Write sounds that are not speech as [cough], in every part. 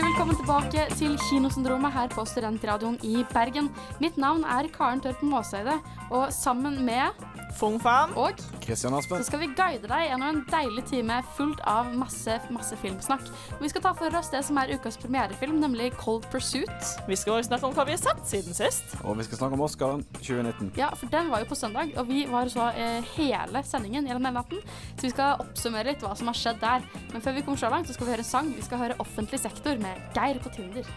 Hjertelig velkommen tilbake til Kinosyndromet her på Studentradioen i Bergen. Mitt navn er Karen Tørp Måseide, og sammen med Fung Fan. og Kristian så Aspen. skal vi guide deg gjennom en deilig time fullt av masse, masse filmsnakk. Vi skal ta for oss det som er ukas premierefilm, nemlig Cold Pursuit. Vi skal også snakke om hva vi har sett siden sist. Og vi skal snakke om Oscaren 2019. Ja, for den var jo på søndag, og vi var så eh, hele sendingen gjennom hele natten. Så vi skal oppsummere litt hva som har skjedd der. Men før vi kommer så langt, så skal vi høre en sang. Vi skal høre Offentlig sektor med Geir på Tinder.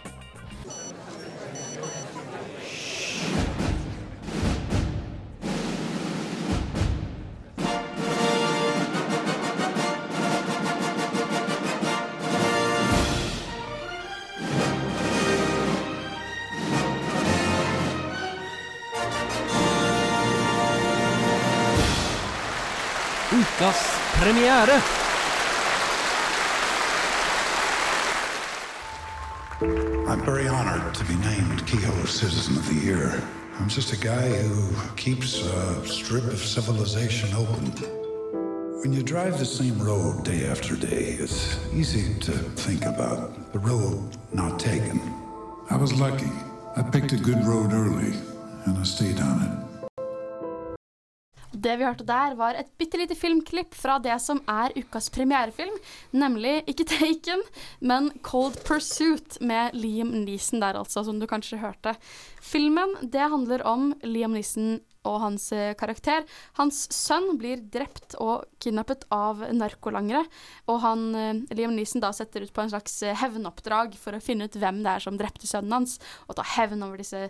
Ukas premiere. I'm very honored to be named Kehoe Citizen of the Year. I'm just a guy who keeps a strip of civilization open. When you drive the same road day after day, it's easy to think about the road not taken. I was lucky. I picked a good road early, and I stayed on it. Det vi hørte der, var et bitte lite filmklipp fra det som er ukas premierefilm, nemlig ikke Taken, men Cold Pursuit med Liam Neeson der, altså, som du kanskje hørte. Filmen det handler om Liam Neeson og hans eh, karakter. Hans sønn blir drept og kidnappet av narkolangere, og han, eh, Liam Neeson da setter ut på en slags eh, hevnoppdrag for å finne ut hvem det er som drepte sønnen hans, og ta hevn over disse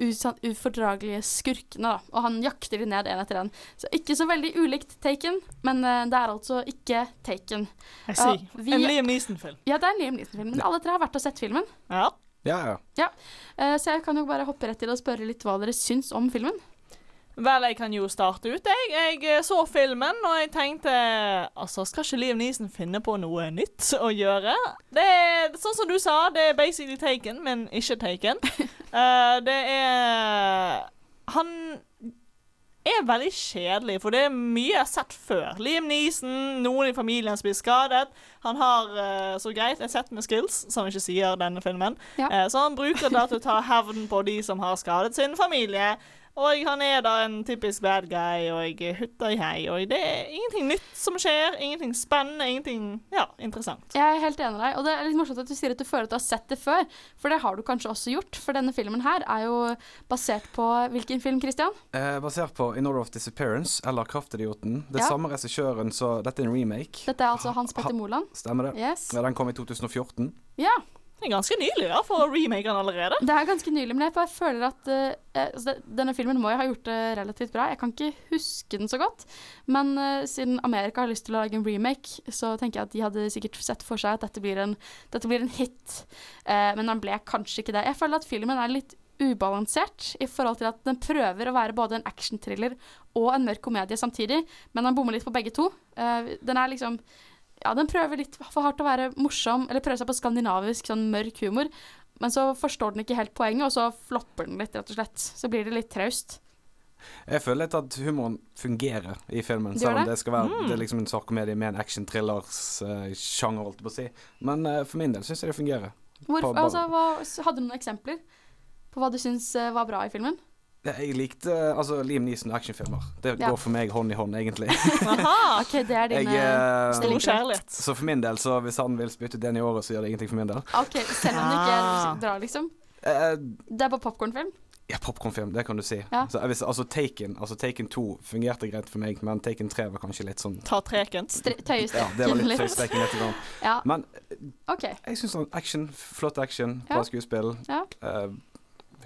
ufordragelige skurkene, da. Og han jakter de ned en etter en. Så ikke så veldig ulikt Taken, men uh, det er altså ikke Taken. Jeg sier. Ja, vi- En Liam Neeson-film. Ja, det er en Liam Neeson-film, men alle tre har vært og sett filmen. Ja. Ja, ja. Eh, så jeg kan jo bare hoppe rett til å spørre litt hva dere syns om filmen. Vel, jeg kan jo starte ut, jeg. Jeg eh, så filmen, og jeg tenkte Altså, skal ikke Liam Neeson finne på noe nytt å gjøre? Det er sånn som du sa, det er basically Taken, men ikke Taken. [laughs] Eh, det er Han er veldig kjedelig, for det er mye jeg har sett før. Liam Neeson, noen i familien som blir skadet. Han har uh, så greit har sett med skills, som ikke sier denne filmen. Ja. Uh, så han bruker det til å ta hevn på de som har skadet sin familie. Og han er da en typisk bad guy, og hutter i hei. Og det er ingenting nytt som skjer, ingenting spennende, ingenting ja, interessant. Jeg er helt enig med deg, og det er litt morsomt at du sier at du føler at du har sett det før, for det har du kanskje også gjort, for denne filmen her er jo basert på hvilken film, Christian? Eh, basert på In Order of Disappearance eller Kraftidioten. Det Ja. samme regissøren, så dette er en remake. Dette er altså Hans Petter Moland. Stemmer det? Yes. Ja, den kom i 2014. Ja, Det er ganske nylig, ja, for remakeren allerede. det er ganske nylig, men jeg bare føler at uh, altså denne filmen må jo ha gjort det relativt bra. Jeg kan ikke huske den så godt, men uh, siden Amerika har lyst til å lage en remake, så tenker jeg at de hadde sikkert sett for seg at dette blir en, dette blir en hit, Uh, men den ble kanskje ikke det. Jeg føler at filmen er litt ubalansert i forhold til at den prøver å være både en actionthriller og en mørk komedie samtidig, men den bommer litt på begge to. Den er liksom ja, den prøver litt for hardt å være morsom, eller prøver seg på skandinavisk sånn mørk humor, men så forstår den ikke helt poenget, og så flopper den litt, rett og slett. Så blir det litt traust. Jeg føler litt at humoren fungerer i filmen, selv om det? det skal være det er liksom en svartkomedie med en action-thrillers-sjanger, holdt jeg på å si. Men uh, for min del syns jeg det fungerer. Hvorfor, altså, hva, hadde du noen eksempler på hva du syns uh, var bra i filmen? Jeg likte altså Liam Neeson og actionfilmer. Det Ja. går for meg hånd i hånd, egentlig. [laughs] Aha! OK, det er Jeg, uh, eh, Stor kjærlighet. så for min del, så hvis han vil spytte den i året, så gjør det ingenting for min del. OK, selv om du ikke Ah. er liksom? Uh, Det er bare popkornfilm? ja, popkornfilm, det kan du si. Ja. Så, hvis, altså, Taken altså Taken 2 fungerte greit for meg, men Taken 3 var kanskje litt sånn Ta treken. Tøyestreken. Ja, det var litt litt. litt. [laughs] Ja, Men OK. jeg syns sånn action, flott action, Ja. bra skuespill, Ja. eh,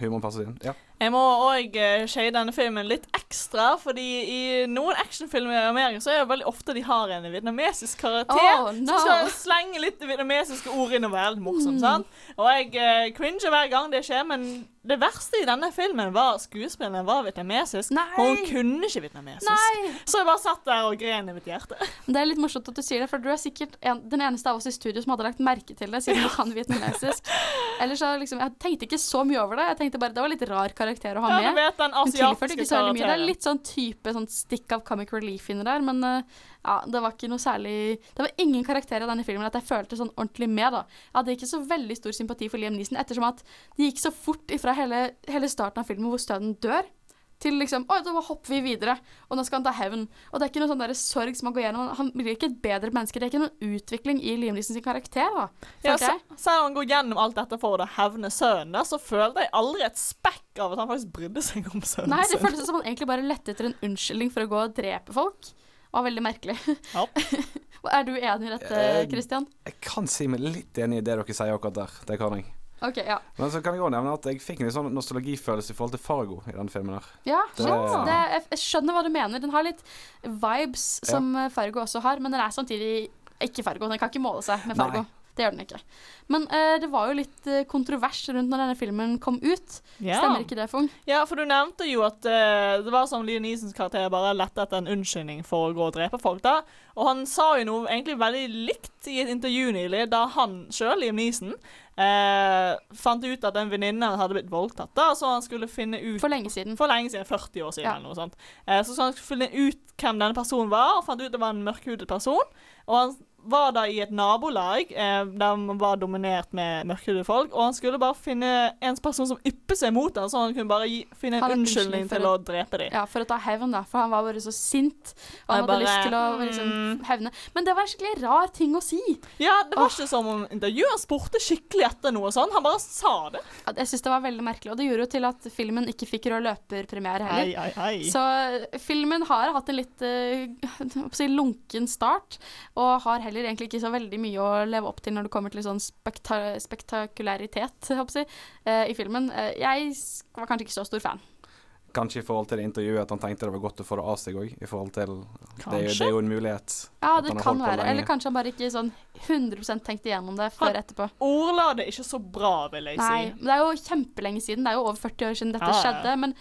humoren passer inn. Ja. Jeg må òg uh, skeie denne filmen litt ekstra, fordi i noen actionfilmer i Amerika så er det veldig ofte de har en vietnamesisk karakter Oh, no. som skal slenge litt vietnamesiske ord inn og være litt Mm. sant? Og jeg uh, cringer hver gang det skjer, men det verste i denne filmen var skuespilleren var vietnamesisk, Nei. og hun kunne ikke vietnamesisk. Nei! Så jeg bare satt der og gren i mitt hjerte. Det er litt morsomt at du sier det, for du er sikkert en, den eneste av oss i studio som hadde lagt merke til det, siden du kan vietnamesisk. Ellers så liksom, Jeg tenkte ikke så mye over det. Jeg tenkte bare Det var litt rar karakter å ha Ja, med. vet den Hun tilførte ikke så veldig mye. Det er litt sånn type sånn stick of comic relief inni der, men uh, ja, det var ikke noe særlig Det var ingen karakter i denne filmen at jeg følte sånn ordentlig med, da. Jeg hadde ikke så veldig stor sympati for Liam Neeson, ettersom at det gikk så fort ifra hele, hele starten av filmen hvor Støden dør, til liksom Oi, da hopper vi videre, og nå skal han ta hevn. Og det er ikke noe sånn der sorg som han går gjennom. Han blir ikke et bedre menneske. Det er ikke noen utvikling i Liam Neeson sin karakter, da. Ja, så, selv om han går gjennom alt dette for å hevne sønnen, så følte jeg aldri et spekk av at han faktisk brydde seg om sønnen Nei, det føles føltes som han egentlig bare lette etter en unnskyldning for å gå og drepe folk. Det var veldig merkelig. Ja. [laughs] er du enig i dette, Christian? Jeg kan si meg litt enig i det dere sier akkurat der. Det kan jeg. OK, ja. Men så kan jeg òg nevne at jeg fikk en sånn nostalgifølelse i forhold til Fargo i den filmen her. Ja, Det-. Det, jeg, jeg skjønner hva du mener. Den har litt vibes som ja. Fargo også har, men den er samtidig ikke Fargo. Den kan ikke måle seg med Fargo. Nei. Det gjør den ikke. Men uh, det var jo litt eh, kontrovers rundt når denne filmen kom ut. Ja. Stemmer ikke det, Fung? Ja, for du nevnte jo at uh, det var som Liam Neesons karakter bare lette etter en unnskyldning for å gå og drepe folk. da. Og han sa jo noe egentlig veldig likt i et intervju nylig, da han sjøl, Liam Neeson, Uh, fant ut at en venninne hadde blitt voldtatt. da, Så han skulle finne ut For lenge siden. For lenge siden, 40 år siden Ja. eller noe sånt. Uh, så skulle han finne ut hvem denne personen var, og fant ut det var en mørkhudet person. Og han var da i et nabolag eh, der man var dominert med mørkhudede folk, og han skulle bare finne en person som ypper seg mot ham, så han kunne bare gi, finne en unnskyldning til å- drepe dem. Ja, for å ta hevn, da. For han var bare så sint. Og han Jeg hadde bare, lyst til å mm. liksom, hevne. Men det var en skikkelig rar ting å si. Ja, det var Åh. ikke som om intervjueren spurte skikkelig etter noe sånt, han bare sa det. Ja, Jeg synes det var veldig merkelig, og det gjorde jo til at filmen ikke fikk rød løper-premiere heller. Ei, ei, ei. Så eh, filmen har hatt en litt si, lunken start, og har heller egentlig ikke så veldig mye å leve opp til når det kommer til sånn spekta spektakularitet [laughs] jeg eh, i filmen. Eh, jeg var kanskje ikke så stor fan. Kanskje i forhold til det intervjuet at han tenkte det var godt å få det av seg òg. Det, er jo- det er jo en mulighet. Ja, det kan være. Eller kanskje han bare ikke sånn 100% tenkte igjennom det før Han- etterpå. Ordla det ikke så bra, vil jeg Nei, men det er jo kjempelenge siden. Det er jo over 40 år siden dette ah, skjedde. ja. Men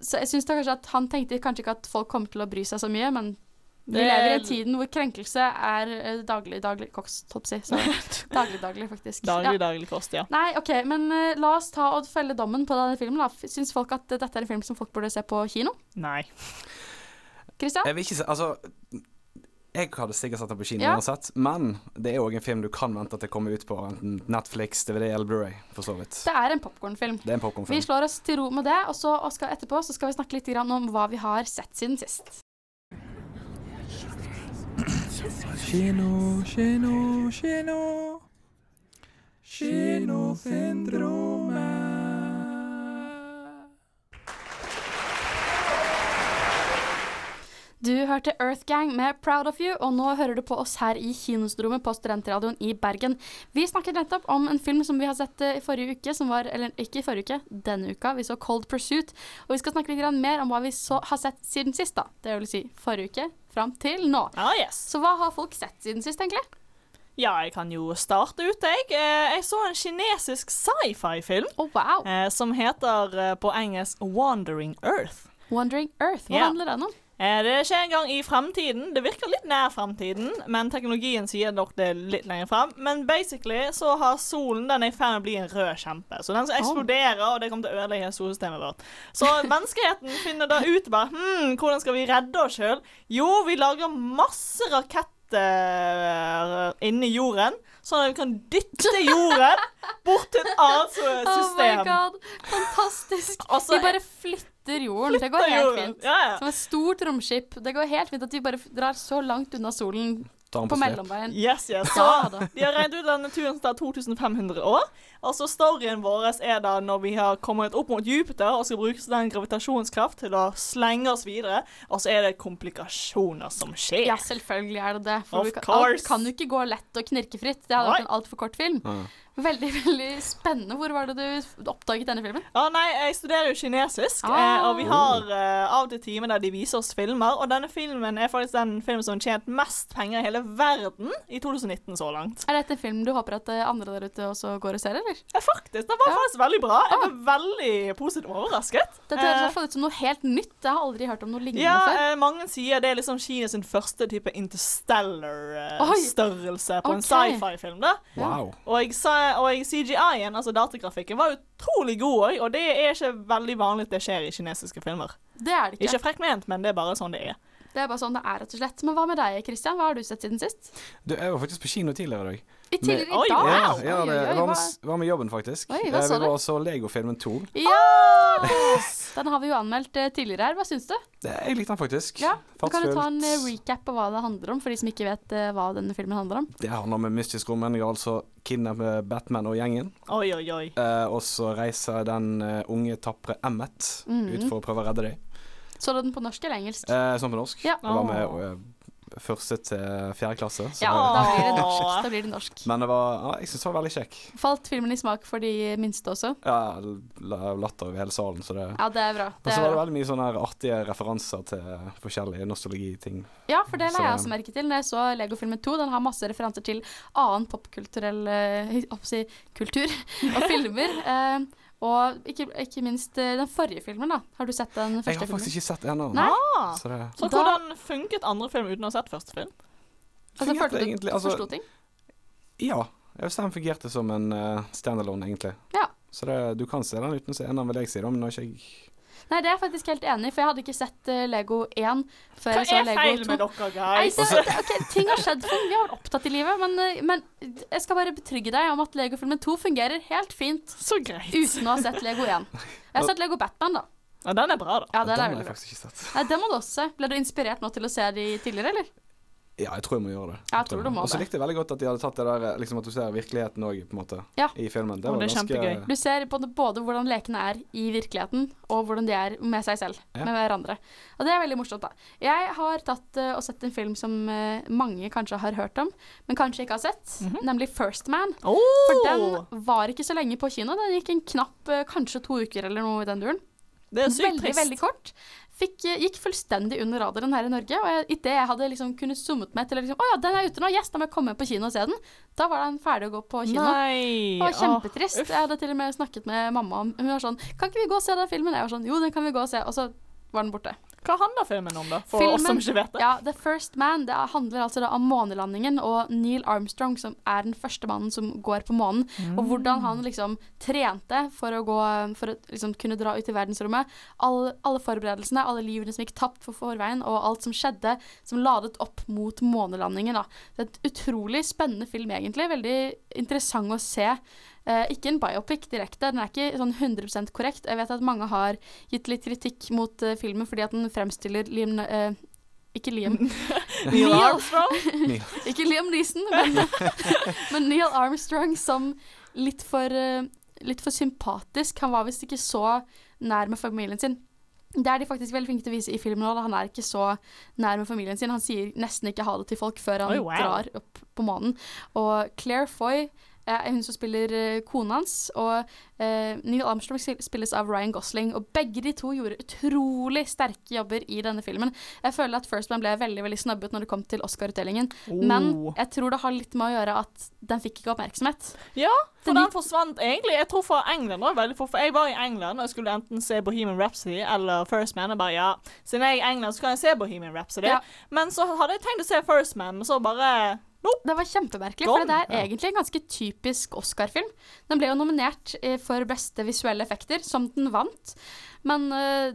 så jeg synes kanskje at han tenkte kanskje ikke at folk kom til å bry seg så mye, men vi lever i en tiden hvor krenkelse er eh, daglig, daglig kost, å si. [laughs] Daglig, daglig, faktisk. Daglig, Ja. daglig kost, ja. Nei, OK, men uh, la oss ta og felle dommen på denne filmen. da. Syns folk at eh, dette er en film som folk burde se på kino? Nei. Christian? Jeg vil ikke se Altså jeg hadde sikkert satt den på kino Ja. uansett, men det er òg en film du kan vente til kommer ut på enten Netflix, DVD eller Blu-ray for så vidt. Det er en popkornfilm. Det er en Vi slår oss til ro med det, og så og skal, etterpå så skal vi snakke litt grann om hva vi har sett siden sist. Kino, kino, kino. Kinosyndromet. Du hørte Earthgang med Proud of You, og nå hører du på oss her i Kinostrommet på Studentradioen i Bergen. Vi snakket nettopp om en film som vi har sett eh, i forrige uke, som var Eller ikke i forrige uke, denne uka. Vi så Cold Pursuit. Og vi skal snakke litt mer om hva vi så, har sett siden sist, da. Det vil si forrige uke fram til nå. Ah, yes. Så hva har folk sett siden sist, egentlig? Ja, jeg kan jo starte ut, jeg. Eh, Jeg så en kinesisk sci-fi-film oh, wow! eh, som heter på engelsk Wandering Earth. Wandering Earth. Hva Ja. handler den om? Eh, Det skjer en gang i fremtiden. Det virker litt nær fremtiden, men teknologien sier nok det litt lenger frem. Men basically så har solen den er i ferd med å bli en rød kjempe. Så den skal eksplodere, og det kommer til å ødelegge solsystemet vårt. Så [laughs] menneskeheten finner da ut bare hm, hvordan skal vi redde oss sjøl? Jo, vi lager masse raketter inni jorden, sånn at vi kan dytte [laughs] jorden bort til et annet Oh my system. god, fantastisk. Altså, vi bare flytter jorden. det går helt jorden. fint. Ja, ja. Som et stort romskip. Det går helt fint at vi bare drar så langt unna solen på på mellomveien. Yes, yes. Så de har regnet ut at denne turen tar 2500 år. Altså storyen vår er da når vi har kommet opp mot Jupiter og skal bruke den gravitasjonskraft til å slenge oss videre, og så er det komplikasjoner som skjer. Ja, selvfølgelig er det det. For Of vi kan, course. alt kan jo ikke gå lett og knirkefritt. Det hadde vært en altfor kort film. Ja. Veldig veldig spennende. Hvor var det du oppdaget denne filmen? Ja, nei, jeg studerer jo kinesisk, Ah. eh, og vi har eh, av og til timer der de viser oss filmer. Og denne filmen er faktisk den filmen som har tjent mest penger i hele verden i 2019 så langt. Er dette en film du håper at eh, andre der ute også går og ser, eller? Ja, faktisk. Den var Ja. faktisk veldig bra. Jeg ble veldig positivt overrasket. Dette høres Eh, hvert ut som noe helt nytt. Jeg har aldri hørt om noe lignende ja, før. eh, mange sier det er liksom Kinas første type interstellar-størrelse på en sci-fi-film. da. Wow. Og, jeg sa, og CGI-en, altså datagrafikken, var utrolig god òg, og det er ikke veldig vanlig at det skjer i kinesiske filmer. Det er det ikke. Ikke frekt ment, men det er bare sånn det er. Det er bare sånn det er, rett og slett. Men hva med deg, Christian? Hva har du sett siden sist? Du, jeg var faktisk på kino tidligere i dag. I tidligere i dag? Ja, ja det, oi, oi, det var, med, var med jobben, faktisk. Oi, hva Eh, sa vi var og så Lego-filmen 2. Ja! [laughs] Den har vi jo anmeldt eh, tidligere her. Hva syns du? Det, jeg likte den faktisk. Ja, du Kan du ta en eh, recap på hva det handler om, for de som ikke vet hva denne filmen handler om? Det handler om en mystisk har altså kidnapper Batman og gjengen. Oi, oi, oi. Eh, og så reiser den unge, tapre Emmet mm. ut for å prøve å redde dem. Så du den på norsk eller engelsk? Eh, sånn på norsk. Ja. Jeg var med eh, første til fjerde klasse. Så Ja, da blir det norsk. [laughs] Da blir det norsk. Men det var, ja, jeg syns det var veldig kjekk. Falt filmen i smak for de minste også? Ja, la- latter over hele salen, så det Ja, det er bra. Og så var det veldig mye sånne artige referanser til forskjellige nostalgiting. Ja, for det la jeg også merke til når jeg så Lego-filmen 2. Den har masse referanser til annen popkulturell eh, si, kultur [laughs] og filmer. [laughs] Og ikke, ikke minst eh, den forrige filmen, da. Har du sett den første filmen? Jeg har har filmen? faktisk ikke sett ennå. Nei? Ah, Så det så hvordan funket andre film uten å ha sett første film? Altså, følte du egentlig, altså- forsto ting? Ja. Jeg vil si den fungerte som en uh, standalone, egentlig. Ja. Så det, du kan se den uten å se den, vil jeg si, da, men nå har ikke jeg Nei, det er jeg faktisk helt enig i, for jeg hadde ikke sett eh, Lego 1 før Hva jeg så Lego 2. Hva er feil med dere, Nei, guys? det, okay, ting har skjedd for Vi har vært opptatt i livet, men, eh, men jeg skal bare betrygge deg om at Lego-filmen 2 fungerer helt fint Så greit. uten å ha sett Lego 1. Jeg har sett Lego Batman, da. Ja, den er bra, da. Ja, den Den er har jeg faktisk ikke sett. Nei, Den må du også se. Ble du inspirert nå til å se de tidligere, eller? Ja, jeg tror jeg må gjøre det. Ja, jeg tror du må Og så likte jeg veldig godt at de hadde tatt det der liksom at du ser virkeligheten òg, på en måte, Ja. i filmen. Det var det er ganske kjempegøy. Du ser både, både hvordan lekene er i virkeligheten, og hvordan de er med seg selv. Ja. Med hverandre. Og det er veldig morsomt, da. Jeg har tatt uh, og sett en film som uh, mange kanskje har hørt om, men kanskje ikke har sett, Mhm. nemlig First Man. Oh! For den var ikke så lenge på kino. Den gikk en knapp uh, kanskje to uker eller noe i den duren. Det er sykt Veldig, trist. veldig kort. Fikk, eh, gikk fullstendig under radaren her i Norge. Og idet jeg hadde liksom kunnet zoomet meg til å liksom, Å ja, den er ute nå, yes, da må jeg komme på kino og se den. Da var den ferdig å gå på kino. Nei. Det var kjempetrist. Åh, jeg hadde til og med snakket med mamma om Hun var sånn Kan ikke vi gå og se den filmen? Jeg var sånn Jo, den kan vi gå og se. Og så var den borte. Hva handler filmen om, da? For Filmen- oss som ikke vet det. Ja, The First Man det handler altså om månelandingen og Neil Armstrong, som er den første mannen som går på månen. Og hvordan han liksom trente for å, gå, for å liksom kunne dra ut i verdensrommet. Alle, alle forberedelsene, alle livene som gikk tapt for forveien, og alt som skjedde som ladet opp mot månelandingen. Da. Det er et utrolig spennende film, egentlig. Veldig interessant å se. Eh, ikke en biopic direkte, den er ikke sånn 100% korrekt. Jeg vet at mange har gitt litt kritikk mot eh, filmen fordi at den fremstiller Liam eh, Ikke Liam. [laughs] [laughs] Neil. Armstrong. [laughs] Ikke Liam Neeson, men, men Neil Armstrong som litt for, eh, litt for sympatisk. Han var visst ikke så nær med familien sin. Det er de faktisk veldig flinke til å vise i filmen òg. Han er ikke så nær med familien sin. Han sier nesten ikke ha det til folk før han oh, wow. drar opp på månen. Og Claire Foy er hun som spiller eh, kona hans, og eh, Neil Armstrong spilles av Ryan Gosling. Og begge de to gjorde utrolig sterke jobber i denne filmen. Jeg føler at First Man ble veldig veldig snubbet når det kom til Oscar-utdelingen. Men Oh. jeg tror det har litt med å gjøre at den fikk ikke oppmerksomhet. Ja, for Den den forsvant egentlig. Jeg tror fra England var veldig fort. for Jeg var i England og jeg skulle enten se Bohemian Rhapsody eller First Man. Og bare ja, siden jeg er i England, så kan jeg se Bohemian Rhapsody. Ja. Men så hadde jeg tenkt å se First Man, men så bare nope. Det var kjempemerkelig, for det er egentlig en ganske typisk Oscar-film. Den ble jo nominert eh, for beste visuelle effekter, som den vant. Men eh,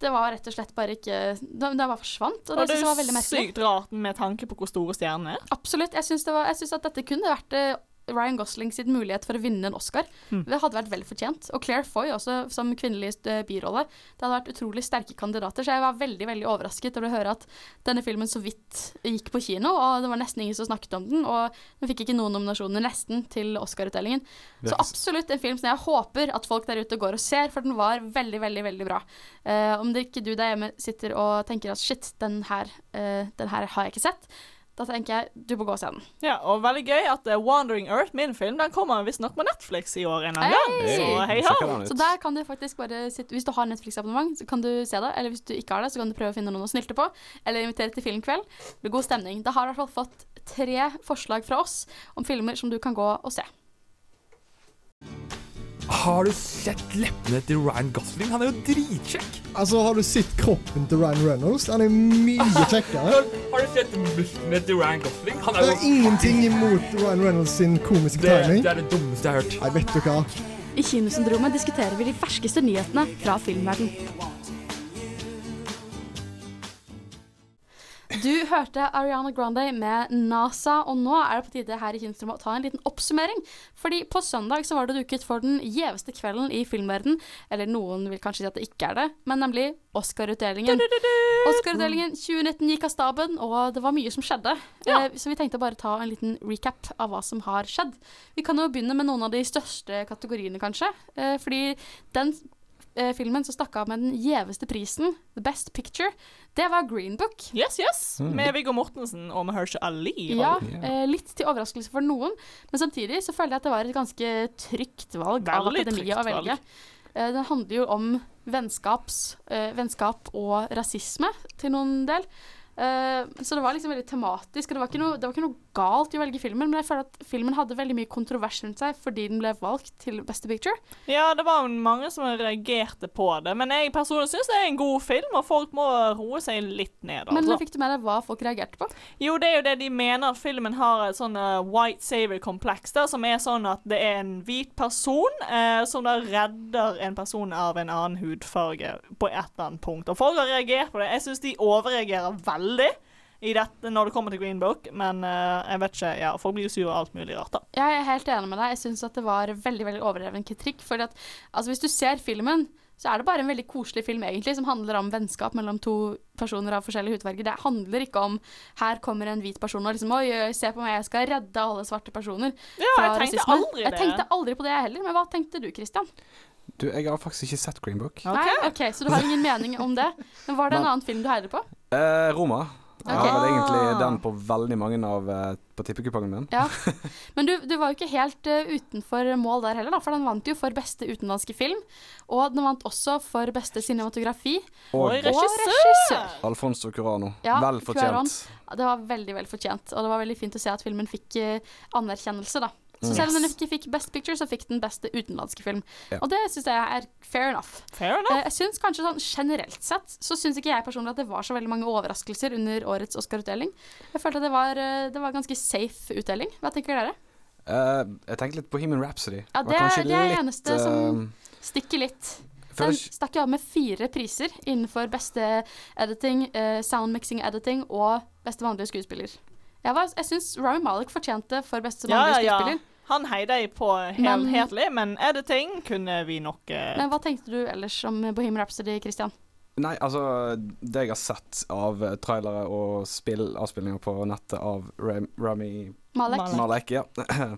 det var rett og slett bare ikke Den den bare forsvant, og Og det det var veldig merkelig. sykt rart med tanke på hvor store stjernene er. Absolutt. Jeg syns, det var, jeg syns at dette kunne vært eh, Ryan Gosling sin mulighet for å vinne en Oscar. Mm. Det hadde vært vel fortjent. Og Claire Foy også som kvinnelig eh, birolle. Det hadde vært utrolig sterke kandidater, så jeg var veldig veldig overrasket over å høre at denne filmen så vidt gikk på kino, og det var nesten ingen som snakket om den. Og den fikk ikke noen nominasjoner nesten til Oscar-utdelingen. Så absolutt en film som jeg håper at folk der ute går og ser, for den var veldig, veldig veldig bra. Uh, om det ikke du der hjemme sitter og tenker at shit, den her, uh, den her har jeg ikke sett, Da tenker jeg du må gå og se den. Ja, og veldig gøy at uh, Wandering Earth, min film, den kommer visstnok på Netflix i år en eller annen gang. Så hei ut. Så der kan du faktisk bare sitte Hvis du har Netflix-abonnement, så kan du se det. Eller hvis du ikke har det, så kan du prøve å finne noen å snylte på. Eller invitere til filmkveld. Det blir god stemning. Da har du i hvert fall fått tre forslag fra oss om filmer som du kan gå og se. Har du sett leppene til Ryan Gosling? Han er jo dritkjekk. Altså, har du sett kroppen til Ryan Reynolds? Han er mye kjekkere. Har, [laughs] har du sett musklene til Ryan Gosling? Han Det er ingenting imot Ryan Reynolds sin komiske det, timing. det er det dummeste jeg har hørt. Nei, vet du hva? I Kinosyndromet diskuterer vi de ferskeste nyhetene fra filmverden. Du hørte Ariana Grande med NASA, og nå er det på tide her i Kinosyndromet å ta en liten oppsummering. Fordi på søndag så var det duket for den gjeveste kvelden i filmverden. Eller noen vil kanskje si at det ikke er det, men nemlig Oscar-utdelingen. Oscar-utdelingen 2019 gikk av staben, og det var mye som skjedde. Ja. Eh, Så vi tenkte bare ta en liten recap av hva som har skjedd. Vi kan jo begynne med noen av de største kategoriene, kanskje. Eh, fordi den eh, filmen som stakk av med den gjeveste prisen, The Best Picture, det var Green Book. Yes, yes. Med Viggo Mortensen og Mahersha Ali. Ali. Ja, eh, litt til overraskelse for noen, men samtidig så føler jeg at det var et ganske trygt valg av Veldig akademiet å velge. Eh, det handler jo om vennskaps, eh, vennskap og rasisme til noen del. Eh, så det var liksom veldig tematisk, og det var, ikke noe, det var ikke noe galt i å velge filmen, men jeg føler at filmen hadde veldig mye kontrovers rundt seg fordi den ble valgt til Beste Picture. Ja, det var mange som reagerte på det, men jeg personlig syns det er en god film, og folk må roe seg litt ned. Men Altså. fikk du med deg hva folk reagerte på? Jo, det er jo det de mener at filmen har et sånn eh, white saver-kompleks, som er sånn at det er en hvit person uh, som da redder en person av en annen hudfarge på et eller annet punkt. Og folk har reagert på det. Jeg syns de overreagerer veldig i dette når det kommer til Green Book, men uh, jeg vet ikke, ja, folk blir jo sure og alt mulig rart, da. Jeg er helt enig med deg. Jeg syns at det var veldig veldig overdreven kritikk. For at, altså, hvis du ser filmen, så er det bare en veldig koselig film egentlig, som handler om vennskap mellom to personer av forskjellige hudfarger. Det handler ikke om her kommer en hvit person og liksom Oi, oi, se på meg, jeg skal redde alle svarte personer Ja, fra jeg tenkte rasisme. aldri Jeg tenkte aldri på det, jeg heller. Men hva tenkte du, Christian? Du, jeg har faktisk ikke sett Green Book. Okay. Nei, ok, Så du har ingen mening om det? Men var det en annen film du heier på? Eh, Roma. Jeg Ok. har vel egentlig den på veldig mange av eh, på tippekupongen min. Ja. [laughs] Men du, du var jo ikke helt uh, utenfor mål der heller, da, for den vant jo for beste utenlandske film. Og den vant også for beste cinematografi Og og regissør! regissør. Alfonso Curano. Ja, Vel fortjent. Cuaron. Det var veldig vel fortjent, og det var veldig fint å se at filmen fikk uh, anerkjennelse, da. Så selv om den ikke fikk Best Picture, så fikk den beste utenlandske film. Ja. Og det syns jeg er fair enough. Fair enough. Eh, jeg synes kanskje sånn Generelt sett så syns ikke jeg personlig at det var så veldig mange overraskelser under årets Oscar-utdeling. Jeg følte at det var, eh, det var ganske safe utdeling. Hva tenker dere? Uh, jeg tenker litt på Human Rhapsody. Ja, det er- det er litt, eneste som- eh, Stikker litt. Den stakk jo av med fire priser innenfor beste editing, uh, sound mixing editing og beste vanlige skuespiller. Jeg, var- jeg syns Rami Malek fortjente for beste vanlige ja, ja. skuespiller. Han heide jeg på Men- helhetlig, men editing kunne vi nok eh, Men hva tenkte du ellers om Bohemian Rhapsody, Christian? Nei, altså Det jeg har sett av eh, trailere og spill, avspillinger på nettet av Ram, Rami Malek? Malek. Malek, ja. [clears throat]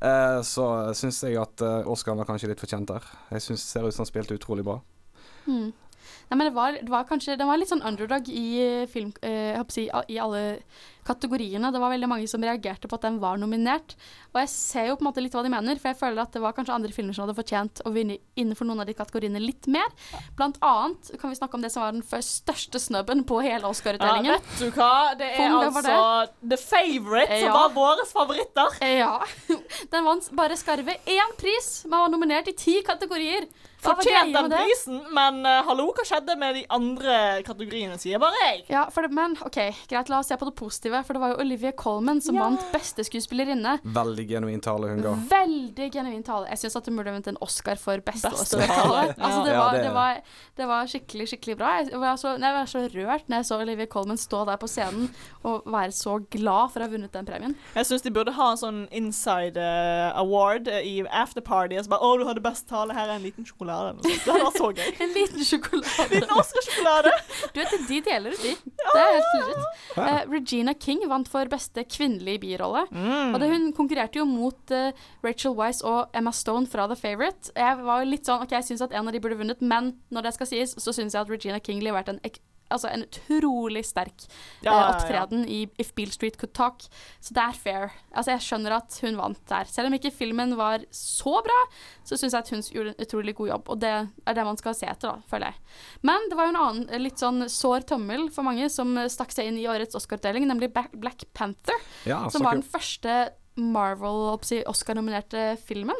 Eh, så syns jeg at uh, Oscar var kanskje litt fortjent der. Jeg syns det ser ut som han spilte utrolig bra. Mm. Nei, men det var, det var kanskje Den var litt sånn underdog i eh, film eh, jeg håper å si, i alle kategoriene. Det var veldig mange som reagerte på at den var nominert. Og jeg ser jo på en måte litt hva de mener, for jeg føler at det var kanskje andre filmer som hadde fortjent å vinne innenfor noen av de kategoriene litt mer. Blant annet kan vi snakke om det som var den først største snubben på hele Oscar-utdelingen. Ja, vet du hva? Det er Fung, altså det. The Favourite, som var våre favoritter. Ja. [laughs] Den vant bare skarve én pris, Man var nominert i ti kategorier. Fortjent den prisen, men uh, hallo, hva skjedde med de andre kategoriene, sier bare jeg. Ja, det, men OK, greit, la oss se på det positive. For det var jo Olivia Colman som Ja. vant beste skuespillerinne. Veldig genuin tale hun ga. Veldig genuin tale. Jeg syns at hun burde vunnet en Oscar for beste, Beste Oscar-tale. tale. Altså, det, Ja, var, det- det, var, det var skikkelig, skikkelig bra. Jeg var, så, jeg var så rørt når jeg så Olivia Colman stå der på scenen og være så glad for å ha vunnet den premien. Jeg syns de burde ha en sånn inside eh, award eh, i afterparty. Og så bare 'Å, du hadde best tale. Her er en liten sjokolade.' eller noe sånt. Det hadde vært så gøy. [laughs] En liten sjokolade. Liten Oscar-sjokolade. Du vet, de deler ut, de. Det er helt legit. Uh, Regina King vant for beste kvinnelige birolle. Mm. Og det, hun konkurrerte jo mot uh, Rachel Weisz og Emma Stone fra The Favourite. Jeg var jo litt sånn OK, jeg syns at en av de burde vunnet, men når det skal sies, så syns jeg at Regina King leverte en ek altså, en utrolig sterk Ja, eh, ja, ja. opptreden i If Beale Street Could Talk. Så det er fair. Altså, jeg skjønner at hun vant der. Selv om ikke filmen var så bra, så syns jeg at hun gjorde en utrolig god jobb, og det er det man skal se etter, da, føler jeg. Men det var jo en annen eh, litt sånn sår tommel for mange som eh, stakk seg inn i årets Oscar-utdeling, nemlig Black Panther, Ja, som var den første Marvel-Oscar-nominerte filmen.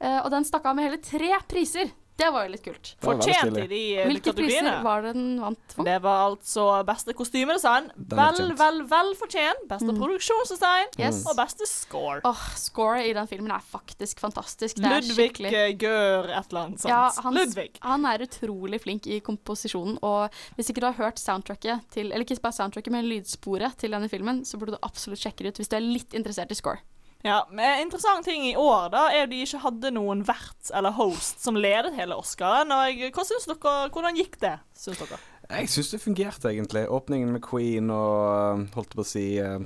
Uh, og den stakk av med hele tre priser. Det var jo litt kult. Fortjent i de kategoriene. Hvilke priser var det den vant for? Det var altså beste kostymedesign, vel, vel, vel fortjent, beste produksjonsdesign Mm. Yes. og beste score. Åh, Score i den filmen er faktisk fantastisk. Det er Ludvig Gør eh, et eller annet sånt. Ja, han, Ludvig. han er utrolig flink i komposisjonen, og hvis ikke du har hørt soundtracket til Eller ikke bare soundtracket, men lydsporet til denne filmen, så burde du absolutt sjekke det ut hvis du er litt interessert i score. Ja, men Interessant ting i år da er at de ikke hadde noen vert eller host som ledet hele Oscaren. Hva synes dere, Hvordan gikk det, syns dere? Jeg syns det fungerte, egentlig. Åpningen med Queen og holdt på å si øh,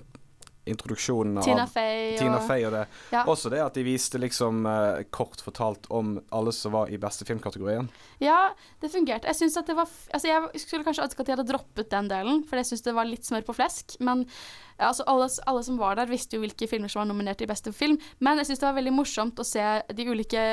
introduksjonen av Tina Fey og Fey og det. Ja. Også det at de viste liksom øh, kort fortalt om alle som var i beste filmkategorien. Ja, det fungerte. Jeg syns at det var Altså, jeg skulle kanskje ønske at de hadde droppet den delen, for jeg syns det var litt smør på flesk. Men ja, altså, alle, alle som var der, visste jo hvilke filmer som var nominert i beste film. Men jeg syns det var veldig morsomt å se de ulike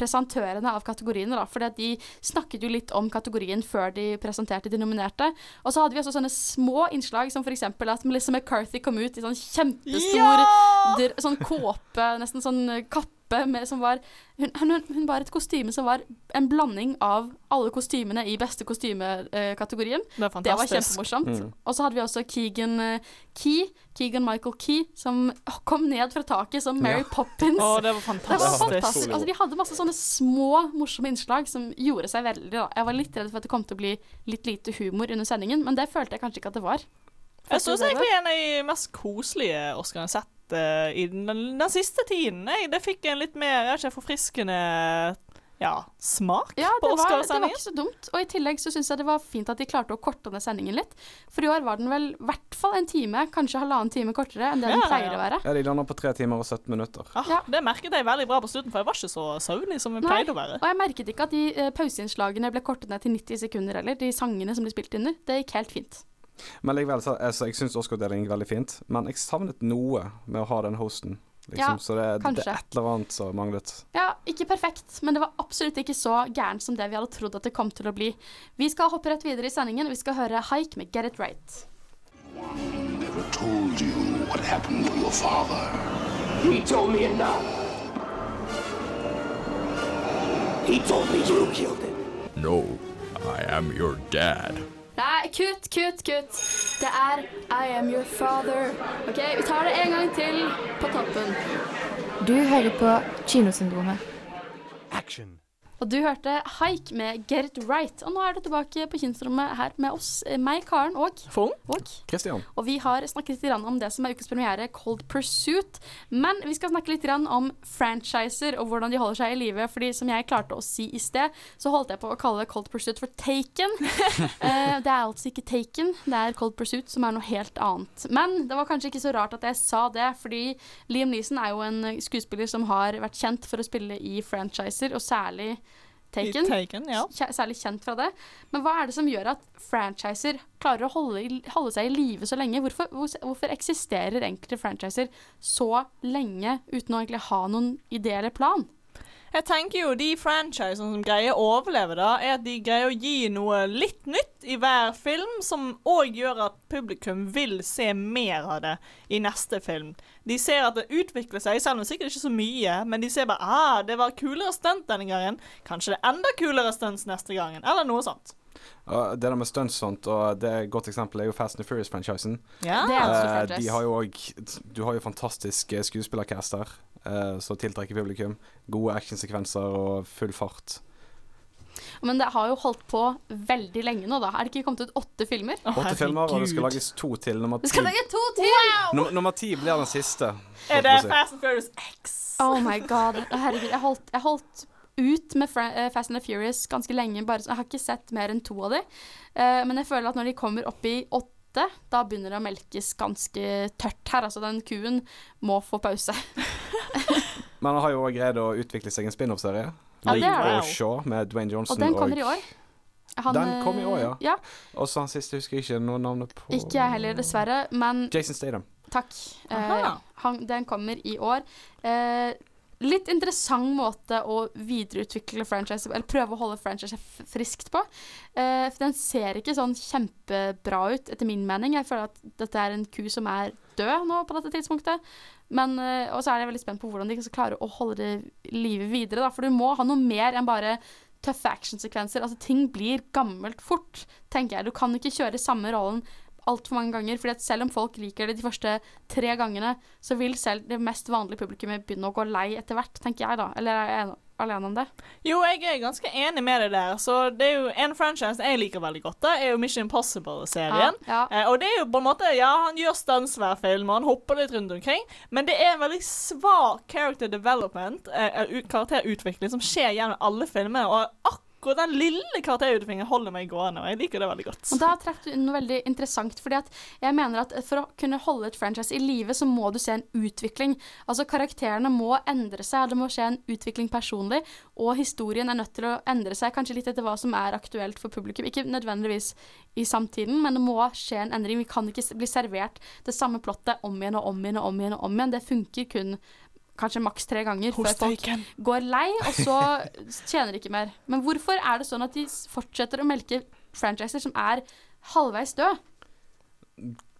presentørene av kategoriene, da. Fordi de snakket jo litt om kategorien før de presenterte de nominerte. Og så hadde vi også sånne små innslag, som for eksempel at Melissa McCarthy kom ut i sånn kjempestor ja! sånn kåpe, nesten sånn kappe med, som var hun, hun, hun var et kostyme som var en blanding av alle kostymene i beste kostymekategorien. Det er Det var fantastisk. kjempemorsomt. Mm. Og så hadde vi også Keegan eh, Key, Keegan Michael Key, som kom ned fra taket som Mary Ja. Poppins. Oh, det var Det var fantastisk. fantastisk. Altså, de hadde masse sånne små, morsomme innslag som gjorde seg veldig. Da. Jeg var litt redd for at det kom til å bli litt lite humor under sendingen, men det følte jeg kanskje ikke at det var. Jeg syns egentlig en av de mest koselige Oscarene jeg har sett uh, i den, den siste tiden. Jeg, det fikk en litt mer jeg ikke, forfriskende ja, smak Ja, på det var, det var ikke så dumt. Og i tillegg så syns jeg det var fint at de klarte å korte ned sendingen litt. For i år var den vel i hvert fall en time, kanskje halvannen time kortere enn det Ja, den pleier ja. å være. Ja, De lander på tre timer og 17 minutter. Ah, Ja. Det merket jeg veldig bra på slutten, for jeg var ikke så søvnig som jeg Nei. pleide å være. Og jeg merket ikke at de uh, pauseinnslagene ble kortet ned til 90 sekunder heller. De sangene som ble spilt under. Det gikk helt fint. Men likevel, så, altså, jeg syns Oscar-delingen gikk veldig fint. Men jeg savnet noe med å ha den hosten. Liksom. Ja, så det, det er et eller annet som manglet. Ja, ikke perfekt, men det var absolutt ikke så gærent som det vi hadde trodd at det kom til å bli. Vi skal hoppe rett videre i sendingen. Vi skal høre Haik med Get It Right. Never told you what happened to your father. He told me enough. He told me you killed him. No, I am your dad. Nei, kutt, kutt, kutt. Det er I am your father. OK, vi tar det en gang til på toppen. Du hører på Kinosyndromet. Action. Og du hørte Haik med Get Wright. Og nå er du tilbake på kinosrommet her med oss, eh, meg, Karen og Fong. Og, Christian. og vi har snakket litt om det som er ukens premiere, Cold Pursuit. Men vi skal snakke litt om franchiser og hvordan de holder seg i live. Fordi som jeg klarte å si i sted, så holdt jeg på å kalle Cold Pursuit for Taken. [laughs] Eh, det er altså ikke Taken, det er Cold Pursuit som er noe helt annet. Men det var kanskje ikke så rart at jeg sa det, fordi Liam Neeson er jo en skuespiller som har vært kjent for å spille i franchiser, og særlig Taken. Taken, ja. Særlig kjent fra det. Men hva er det som gjør at franchiser klarer å holde, holde seg i live så lenge? Hvorfor, hvorfor eksisterer enkelte franchiser så lenge uten å egentlig ha noen idé eller plan? Jeg tenker jo de franchisene som greier å overleve, da, er at de greier å gi noe litt nytt i hver film, som òg gjør at publikum vil se mer av det i neste film. De ser at det utvikler seg, selv om sikkert ikke så mye, men de ser bare ah, det var kulere stunt denne gangen. Kanskje det er enda kulere stunts neste gangen, eller noe sånt. Og det der med stunts sånt, og det er et godt eksempel er jo Fast and Furious-franchisen. Ja. Franchise. de har jo òg Du har jo fantastiske skuespillercaster uh, som tiltrekker publikum. Gode actionsekvenser og full fart. Men det har jo holdt på veldig lenge nå, da. Er det ikke kommet ut åtte filmer? Åtte filmer, og det skal lages to til. Nummer ti, skal lage to til! Wow! nummer ti blir den siste. Er det si. Fast and Furious X? Oh my god. Herregud, jeg holdt, jeg holdt ut med eh, Fast and the Furious ganske lenge. Bare, jeg har ikke sett mer enn to av de. Eh, men jeg føler at når de kommer opp i åtte, da begynner det å melkes ganske tørt her. Altså, den kuen må få pause. [laughs] Men han har jo òg greid å utvikle seg en spin-off-serie. Ja, det er det. og Shaw med Dwayne Johnson Og den kommer i år. Han, Den kom i år, ja. eh, ja. Og så han siste husker jeg ikke noe navnet på. Ikke jeg heller, dessverre. Men Jason Statham. Takk. Eh, han, den kommer i år. Eh, litt interessant måte å videreutvikle franchise Eller prøve å holde franchise friskt på. Uh, for den ser ikke sånn kjempebra ut, etter min mening. Jeg føler at dette er en ku som er død nå på dette tidspunktet. Men, uh, og så er jeg veldig spent på hvordan de skal klare å holde det livet videre. Da. For du må ha noe mer enn bare tøffe actionsekvenser. Altså, ting blir gammelt fort, tenker jeg. Du kan ikke kjøre samme rollen altfor mange ganger. fordi at selv om folk liker det de første tre gangene, så vil selv det mest vanlige publikummet begynne å gå lei etter hvert, tenker jeg da. Eller er jeg alene om det? Jo, jeg er ganske enig med deg der. Så det er jo En franchise jeg liker veldig godt, da, er jo Mission Impossible-serien. Ja, ja. Eh, og det er jo på en måte Ja, han gjør stans hver film, og han hopper litt rundt omkring, men det er en veldig svak character development, eh, karakterutvikling, som skjer gjennom alle filmene. Og akkurat den lille karakterutviklingen holder meg gående, og jeg liker det veldig godt. Og da traff du noe veldig interessant, fordi at jeg mener at for å kunne holde et franchise i live, så må du se en utvikling. Altså karakterene må endre seg, det må skje en utvikling personlig, og historien er nødt til å endre seg, kanskje litt etter hva som er aktuelt for publikum. Ikke nødvendigvis i samtiden, men det må skje en endring. Vi kan ikke bli servert det samme plottet om igjen og om igjen og om igjen og om igjen. Det funker kun kanskje maks tre ganger før folk Taken. går lei, og så [laughs] tjener de ikke mer. Men hvorfor er det sånn at de fortsetter å melke franchiser som er halvveis død?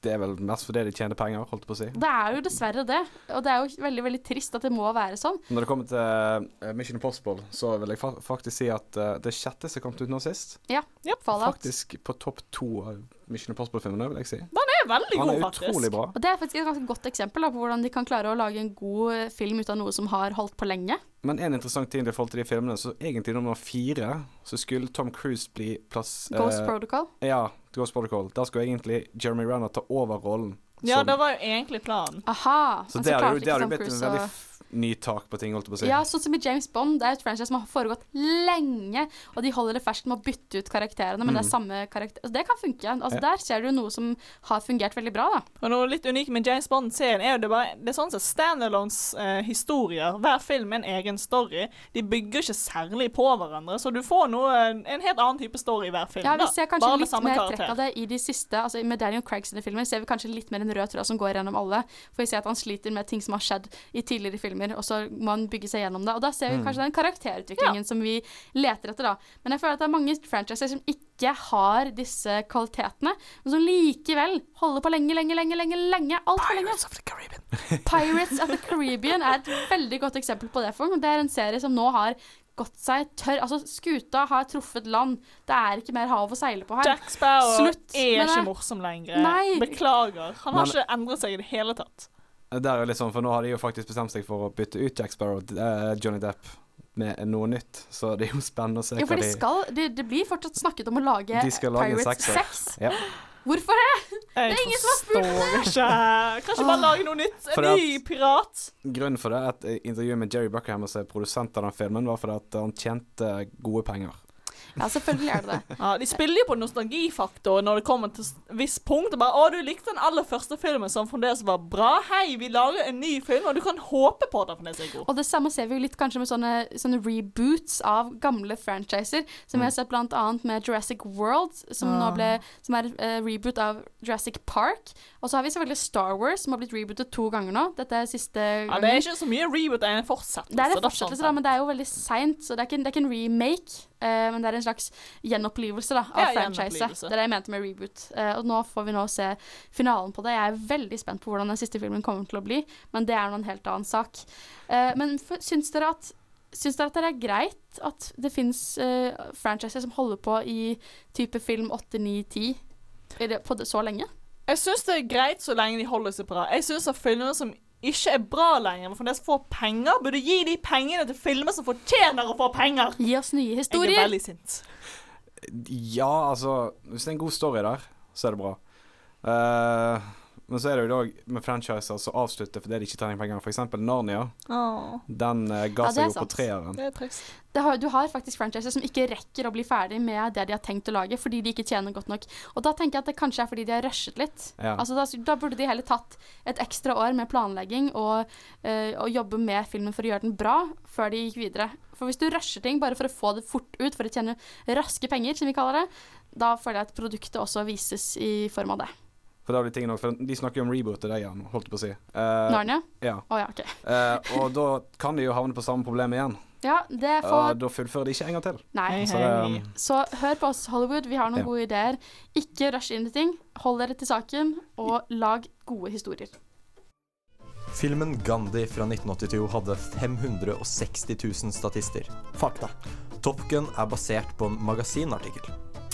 Det er vel mest fordi de tjener penger, holdt jeg på å si. Det er jo dessverre det. Og det er jo veldig veldig trist at det må være sånn. Når det kommer til eh, Mission Impossible, så vil jeg fa faktisk si at uh, det sjette som kom ut nå sist, Ja. Fallout. faktisk på topp to av Mission Impossible-filmene, vil jeg si. Den er veldig Han er utrolig bra. Og det er faktisk et ganske godt eksempel da, på hvordan de kan klare å lage en god eh, film ut av noe som har holdt på lenge. Men en interessant ting i forhold til de filmene, så egentlig nummer fire, så skulle Tom Cruise bli plass Ghost eh, Protocol. Ja, Ghost Protocol. Der skulle egentlig Jeremy Renner ta over rollen. Ja, som- det var jo egentlig planen. Aha. så men det hadde klarte ikke Tom Cruise å- ny tak på ting, holdt jeg på å si. Ja, sånn som i James Bond. Det er et franchise som har foregått lenge, og de holder det ferskt med å bytte ut karakterene, men det er Mm. samme karakter. Altså, det kan funke. Altså, Ja. Der ser du noe som har fungert veldig bra, da. Og noe litt unikt med James Bond-serien er jo det bare Det er sånn som standalones eh, historier. Hver film er en egen story. De bygger ikke særlig på hverandre, så du får noe, en helt annen type story i hver film. Ja, vi ser kanskje Bare litt mer karakter. trekk av det i de siste. Altså Med Daniel Craig sine filmer ser vi kanskje litt mer en rød tråd som går gjennom alle. For vi ser at han sliter med ting som har skjedd i tidligere filmer, og så må man bygge seg gjennom det. Og da ser vi Mm. kanskje den karakterutviklingen som vi leter etter, da. Men jeg føler at det er mange franchiser som ikke har disse kvalitetene, men som likevel holder på lenge, lenge, lenge, lenge, lenge. Altfor lenge. Pirates of the Caribbean. [laughs] Pirates of the Caribbean er et veldig godt eksempel på det. For det er en serie som nå har gått seg tørr. Altså, skuta har truffet land. Det er ikke mer hav å seile på her. Jack Sparrow Slutt er ikke morsom lenger. Nei. Beklager. Han har Men- ikke endret seg i det hele tatt. Det er jo litt sånn, for nå har de jo faktisk bestemt seg for å bytte ut Jack Sparrow, og Johnny Depp, med noe nytt. Så det er jo spennende å se Jo, for hva de skal Det det blir fortsatt snakket om å lage, De skal lage en Pirates sekser. 6. Ja. Hvorfor det? Det er ingen som har spurt om det. ikke. Kanskje bare lage noe nytt? En ny pirat? Grunnen for det, et at intervju med Jerry Buckham, som er produsent av den filmen, var fordi at han tjente gode penger. Ja, selvfølgelig er det det. Ja, De spiller jo på nostalgifaktor når det kommer til et visst punkt. Og bare, 'Å, du likte den aller første filmen som fremdeles var bra. Hei, vi lager en ny film.' Og du kan håpe på at den fremdeles er god. Og det samme ser vi jo litt kanskje med sånne, sånne reboots av gamle franchiser, som vi har sett annet med Jurassic World, som Ah. ble Som er uh, reboot av Jurassic Park. Og så har vi selvfølgelig Star Wars, som har blitt rebootet to ganger nå. Dette er siste Ja. Det er ikke så mye reboot, det er en fortsettelse. Det er en fortsettelse, sånn da, men det er jo veldig seint, så det er ikke, det er ikke en remake. Uh, men det er en slags gjenopplivelse da, av Ja, franchiset. Det er det jeg mente med reboot. Uh, og nå får vi nå se finalen på det. Jeg er veldig spent på hvordan den siste filmen kommer til å bli, men det er nå en helt annen sak. Uh, men for, syns dere at Syns dere at det er greit at det fins uh, franchiser som holder på i type film 8, 9, 10 det- på det, så lenge? Jeg syns det er greit så lenge de holder seg bra. Jeg syns at filmer som ikke er bra lenger, men fremdeles får penger, burde gi de pengene til filmer som fortjener å få penger. Gi oss nye historier. Jeg er veldig sint. Ja, altså Hvis det er en god story der, så er det bra. Eh, Men så er det jo da med franchiser som avslutter fordi de ikke tjener penger. Eksempel Narnia. Oh. Den uh, ga Ja, seg jo på treeren. Det er trist. Det har, du har faktisk franchiser som ikke rekker å bli ferdig med det de har tenkt å lage, fordi de ikke tjener godt nok. Og da tenker jeg at det kanskje er fordi de har rushet litt. Ja. Altså da, da burde de heller tatt et ekstra år med planlegging og, uh, og jobbe med filmen for å gjøre den bra, før de gikk videre. For hvis du rusher ting bare for å få det fort ut, for å tjene raske penger, som vi kaller det, da føler jeg at produktet også vises i form av det. For da de tingene nok, for De snakker jo om reboot til det igjen, holdt jeg på å si. Uh, Narnia? Ja. Oh, ja, OK. uh, og da kan de jo havne på samme problem igjen. Ja, det Og får da fullfører de ikke en gang til. Nei. Så det, Så hør på oss, Hollywood. Vi har noen Ja. gode ideer. Ikke rush inn i ting. Hold dere til saken, og lag gode historier. Filmen Gandhi fra 1982 hadde 560 000 statister. Fakta. Top Gun er basert på en magasinartikkel.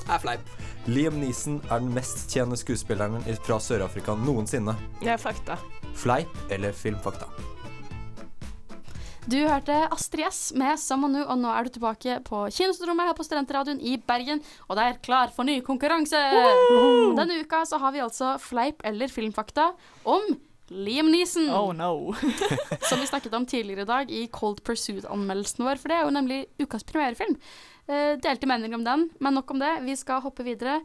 Er fleip. Liam Neeson er den mest tjenende skuespilleren fra Sør-Afrika noensinne. Det er fakta. Fleip eller filmfakta? Du hørte Astrid S med 'Samanu', og nå er du tilbake på Kinostrommet her på Studentradioen i Bergen, og det er klar for ny konkurranse! Denne uka så har vi altså fleip eller filmfakta om Liam Neeson. Oh no. [laughs] som vi snakket om tidligere i dag i Cold Pursuit-anmeldelsen vår, for det er jo nemlig ukas premierefilm. Eh, delte meninger om den, men nok om det. Vi skal hoppe videre.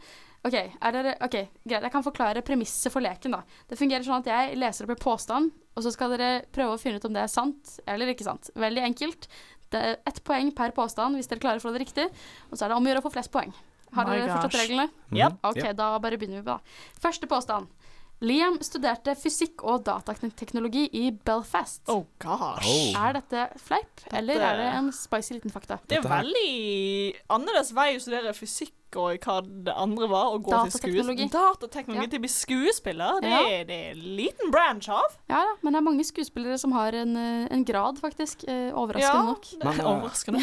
OK, er dere, ok, greit. Jeg kan forklare premisset for leken. da. Det fungerer sånn at jeg leser opp en påstand, og så skal dere prøve å finne ut om det er sant eller ikke sant. Veldig enkelt. Det er ett poeng per påstand hvis dere klarer å få det riktig. Og så er det om å gjøre å få flest poeng. Har My dere forstått reglene? Yep. OK, da bare begynner vi det. Første påstand. Liam studerte fysikk og datateknologi i Belfast. Oh gosh. Oh. Er dette fleip, eller er det en spicy liten fakta? Det er veldig annerledes vei å studere fysikk og hva det andre var. og gå til Datateknologi. skues Datateknologi til å bli skuespiller. Det, Ja. er, det er en liten branch av. Ja da, men det er mange skuespillere som har en, eh, en grad, faktisk. Eh, overraskende Ja, nok. Men, eh, overraskende.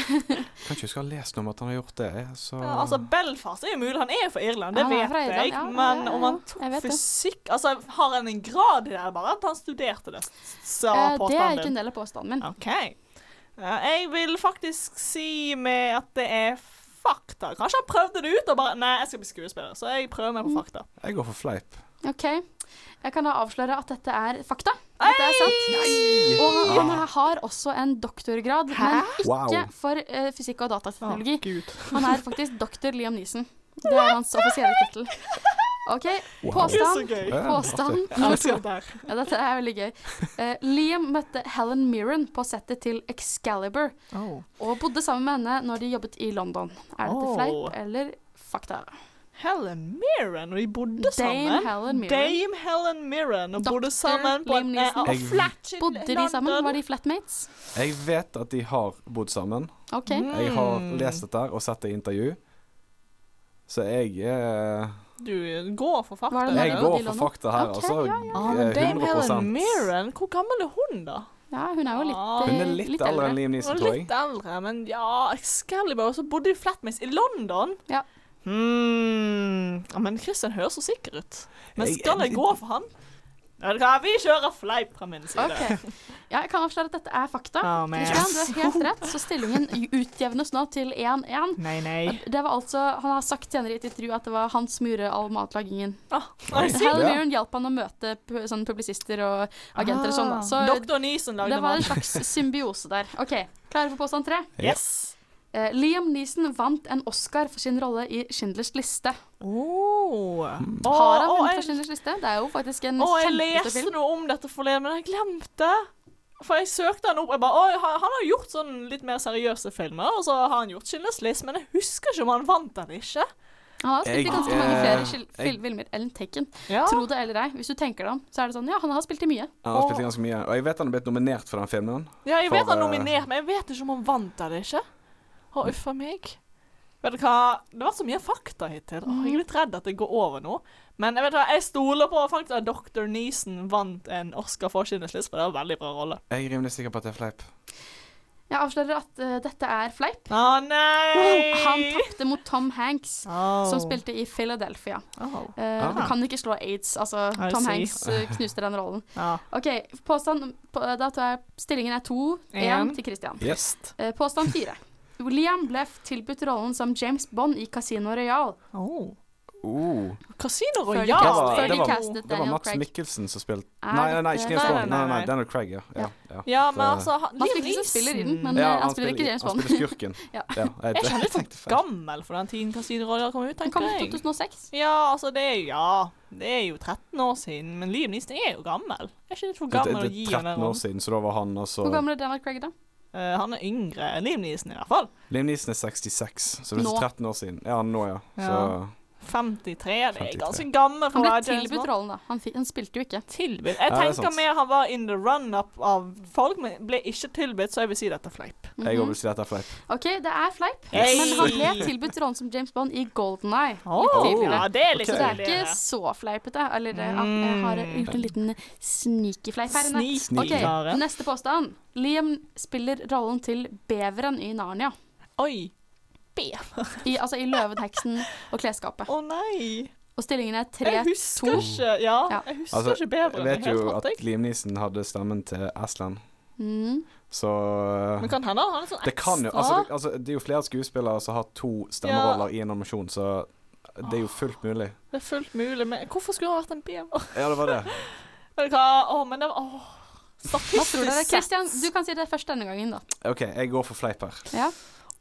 Kan ikke huske å ha lest noe om at han har gjort det. Så Ja, altså, Belfast er jo mulig. Han er fra Irland, det Ja, vet Irland, jeg. men ja, ja, om han tok fysikk Altså, Har han en grad i det, bare at han studerte det? Sa Eh, det er ikke en del av påstanden min. Okay. Ja, jeg vil faktisk si med at det er fakta. Kanskje han prøvde det ut og bare Nei, jeg skal bli skuespiller, så jeg prøver meg på Mm. fakta. Jeg går for fleip. OK. Jeg kan da avsløre at dette er fakta. Dette er sant. Og han, han har også en doktorgrad, men ikke Wow. for uh, fysikk og datateknologi. Oh. Han er faktisk doktor Liam Neeson. Det er hans offisielle tittel. OK, Wow. påstand. Det så. Ja, Påstand. Ja, dette er veldig gøy. Uh, Liam møtte Helen Mirren på settet til Excalibur, Oh. og bodde sammen med henne når de jobbet i London. Er dette Oh. fleip eller fakta? Helen Mirren, og de bodde Dame sammen. Helen Mirren. Dame Helen Mirren, og bodde sammen på en eh, flat i Bodde de sammen? Var de flatmates? Jeg vet at de har bodd sammen. OK. Jeg har Mm. lest dette og sett det i intervju. Så jeg eh, Du går for fakta. Jeg går for fakta her, Ok, altså. ja, ja. Ah, men eh, Dame 100 Helen Mirren, hvor gammel er hun, da? Ja, hun er jo litt, Ah. eh, Hun er litt, eldre enn Liam Neeson, tror jeg. litt eldre, men ja, Excalibur, og så bodde de flatmates i London. Ja. Hmm. Ja, men Christian høres så sikker ut. Men Jeg- skal jeg gå for han? Vi kjører fleip fra min side. Okay. Ja, jeg kan avsløre at dette er fakta. Oh. Christian, du er helt rett, så stillingen utjevnes nå til 1-1. Nei, nei. Det var altså, Han har sagt senere i et intervju at det var han som gjorde all matlagingen. Oh, Hal. Mirren hjalp han å møte sånne publisister og agenter og sånn. da. Så Dr. Neeson lagde det var en slags symbiose der. OK, klare for påstand tre? Yes. Uh, Liam Neeson vant en Oscar for sin rolle i Schindlers liste. Oh. Har han Å, vunnet jeg- for Schindlers liste? Det er jo faktisk en Å, jeg leser leste film. noe om dette forleden, men jeg glemte. For jeg søkte han opp. Jeg bare, han har gjort sånn litt mer seriøse filmer, og så har han gjort Schindlers List, men jeg husker ikke om han vant den ikke. Han har spilt i ganske mange flere eh, skil- jeg- filmer enn Taken. Ja. Tro det eller ei. Hvis du tenker deg om, så er det sånn Ja, han har spilt i mye. Han har spilt i ganske mye. Og jeg vet han har blitt nominert for den filmen. Ja, jeg For, vet han er eh, nominert, men jeg vet ikke om han vant eller ikke. Å, uff a meg. Vet du hva? Det var så mye fakta hittil. Åh, jeg er litt redd at det går over nå. Men jeg vet hva, jeg stoler på faktisk at Dr. Neeson vant en Oscar for sin sliss, for det var en veldig bra rolle. Jeg er rimelig sikker på at det er fleip. Jeg avslører at uh, dette er fleip. Å nei! Han tapte mot Tom Hanks, oh. som spilte i Philadelphia. Oh. Uh, ah. Du kan ikke slå aids. Altså, I Tom see. Hanks uh, knuste den rollen. [laughs] Ah. OK, påstand på, da tar jeg Stillingen er 2-1 til Christian. Yes. påstand 4. Liam ble tilbudt rollen som James Bond i Casino Royal. Oh. Oh. Casino Royal! Ja. Det, det, det, det var, Max Mikkelsen som spilte nei, nei, ikke James Bond. Nei, nei, Daniel Craig, ja. Ja, ja. ja men eh, altså han, Max Mikkelsen spiller inn, men ja, eh, han, han, spiller ikke James Bond. Han spiller skurken. [laughs] ja. Jeg, jeg, jeg for gammel for den tiden Casino Royal kom ut. tenker jeg. Han kom ut 2006. Ja, altså det er ja det er jo 13 år siden, men Liam Neeson er jo gammel. Er ikke litt for gammel å gi henne. den rollen? Det er 13 år siden, så da var han altså Hvor gammel er Daniel Craig, da? Eh, han er yngre enn Liam Neeson, i hvert fall. Liam Neeson er 66, så det er 13 år siden Ja, nå, ja. Ja. Så 53. Det er 53. ganske gammel for Han å ble være James tilbudt rollen, da. Han, han spilte jo ikke. Tilbudt. Jeg Ja, er tenker mer han var in the run-up av folk, men ble ikke tilbudt, så jeg vil si dette er fleip. Mm -hmm. Jeg vil si dette er fleip. OK, det er fleip, yes. men han ble tilbudt rollen som James Bond i Golden Eye. Oh, ja, det er litt Så det er ikke så fleipete. Eller mm. jeg har gjort en liten sneaky fleip her inne. Sneaky. Ok, Neste påstand. Liam spiller rollen til beveren i Narnia. Oi. I, altså i løveteksten og klesskapet. Å nei. Og stillingen er Jeg husker 3-2. ikke Ja, Ja. jeg husker Altså, ikke bedre. jeg vet jo at Limnissen hadde stemmen til Aslan, Mm. så Men kan hende han er sånn ekstra Det kan jo altså det, altså, det er jo flere skuespillere som har to stemmeroller i en animasjon, så det er jo fullt mulig. Det er fullt mulig, men hvorfor skulle han vært en bever? Ja, det var det. [laughs] Vet du hva? Å, men det var? Statistisk Christian, Kristian, du kan si det først denne gangen, da. OK, jeg går for fleip her. Ja.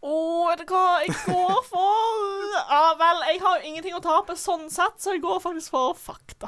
Å, vet du hva jeg går for? Ja vel, jeg har jo ingenting å tape sånn sett, så jeg går faktisk for fakta.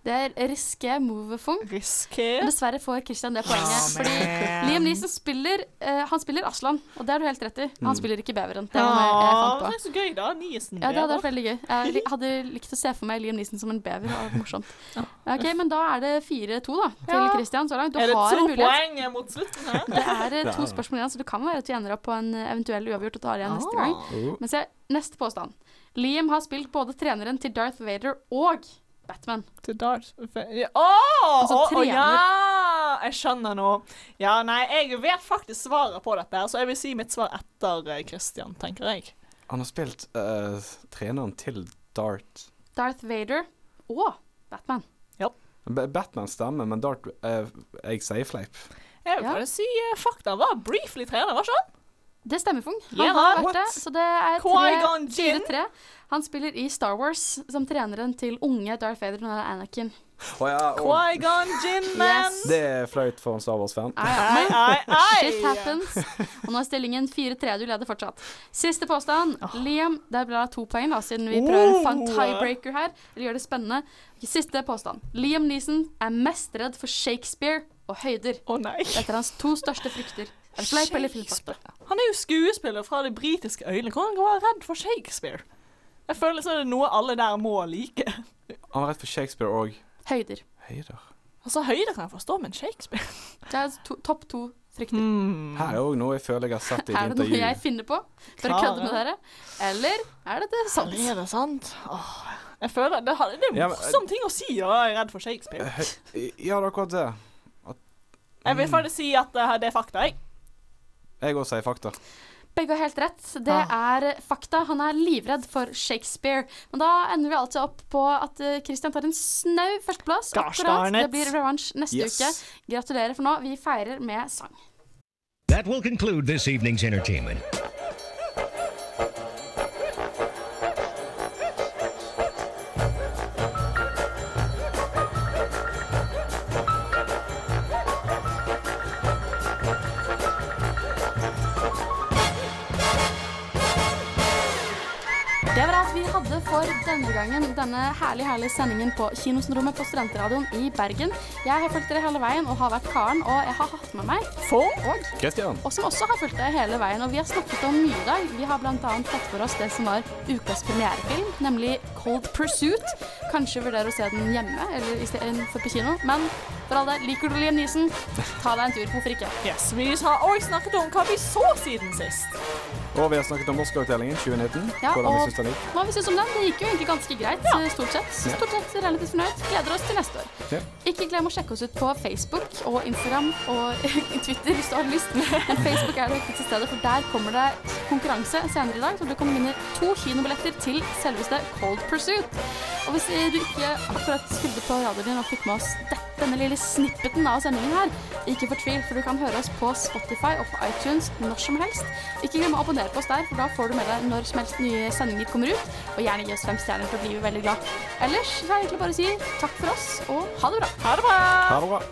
Det er Riske Movefung. Riske? Dessverre får Christian det poenget. Ja, fordi Liam Neeson spiller uh, Han spiller Aslan, og det har du helt rett i. Han Mm. spiller ikke beveren. Det var det er så gøy, da. Niesen Ja, det hadde vært veldig gøy. Jeg hadde likt å se for meg Liam Neeson som en bever. Det var morsomt. [laughs] Ok, Men da er det 4-2 da, til Ja. Christian så langt. Du Er det har to en mulighet. poeng mot slutten her? Det er eh, to spørsmål igjen, så det kan være at vi ender opp på en eh, eventuell uavgjort og tar igjen neste Ah. gang. Oh. Men se, neste påstand. Liam har spilt både treneren til Darth Vader og Batman. Til Darth Vader Å, Altså å, å, ja! Jeg skjønner nå. Ja, nei, jeg vet faktisk svaret på dette, så jeg vil si mitt svar etter eh, Christian, tenker jeg. Han har spilt uh, treneren til Dart. Darth Vader og Batman. Ja. Batman stemmer, men Dart uh, Jeg sier fleip. Jeg vil Ja. bare si uh, fakta. Var briefly trener, var ikke han? Det stemmer, Fung. Han Ja, har vært what? det, så det er Qui-Gon Jinn? 4-3. Han spiller i Star Wars som treneren til unge Darth Vader, og er Anakin. Oh, ja, oh. Qui-Gon Jinn, man! Yes. det er flaut for en Star Wars-fan. Shit happens. Og nå er stillingen 4-3. Du leder fortsatt. Siste påstand. Liam, det ble to poeng, da, siden vi prøver en Oh. tiebreaker her. Eller gjør det spennende. Siste påstand. Liam Neeson er mest redd for Shakespeare og høyder. Oh, nei. Dette er hans to største frykter. Er det fleip eller filmfakta? Han er jo skuespiller fra de britiske øyene. Hvordan kan han være redd for Shakespeare? Jeg føler så er det noe alle der må like. Han var redd for Shakespeare òg. Høyder. høyder. Altså, høyder kan jeg forstå, men Shakespeare Det er to, topp to frykter. Mm. Her er òg noe jeg føler jeg har sett i Er et det noe jeg finner på for å kødde med dere? Eller er det sant? Er det sant? Åh, jeg føler Det, det er en morsom ting å si og jeg er redd for Shakespeare. Hø- Ja, det er akkurat det. Jeg vil faktisk si at eh, det er fakta, jeg. Jeg òg sier fakta. Begge har helt rett. Det er fakta. Han er livredd for Shakespeare. Men da ender vi alltid opp på at eh, Christian tar en snau førsteplass. Akkurat. Det blir revansj neste Yes. uke. Gratulerer for nå. Vi feirer med sang. That will conclude this evening's entertainment. For denne gangen. Denne herlig, herlige sendingen på Kinosenrommet på Studentradioen i Bergen. Jeg har fulgt dere hele veien og har vært Karen, og jeg har hatt med meg Fong og Christian. og som også har fulgt deg hele veien. Og vi har snakket om mye i dag. Vi har bl.a. tatt for oss det som var ukas premierefilm, nemlig Cold Pursuit. Kanskje vurdere å se den hjemme eller istedenfor på kino. Men for all del, liker du Liam Neeson, ta deg en tur. Hvorfor ikke? Yes, Vi har òg snakket om hva vi så siden sist. Og vi har snakket om Oscar-utdelingen 2019. Ja, Hvordan vi syns den gikk. hva vi syns om den? Det gikk jo egentlig ganske greit, ja. stort sett. Stort sett relativt fornøyd. Gleder oss til neste år. Ja. Ikke glem å sjekke oss ut på Facebook og Instagram og [laughs] Twitter hvis du har lyst. Men Facebook er det viktigste stedet, for der kommer det konkurranse senere i dag. Så du kan vinne to kinobilletter til selveste Cold Pursuit. Og hvis du ikke akkurat skrudde på radioen din og fikk med oss dette denne lille snippeten av sendingen her, ikke fortvil, for du kan høre oss på Spotify og på iTunes når som helst. Ikke glem å abonnere på oss der, for da får du med deg når som helst nye sendinger kommer ut. Og gjerne gi oss fem stjerner, for da blir vi veldig glad. Ellers så er det egentlig bare å si takk for oss, og ha det bra. Ha det bra. Ha det bra.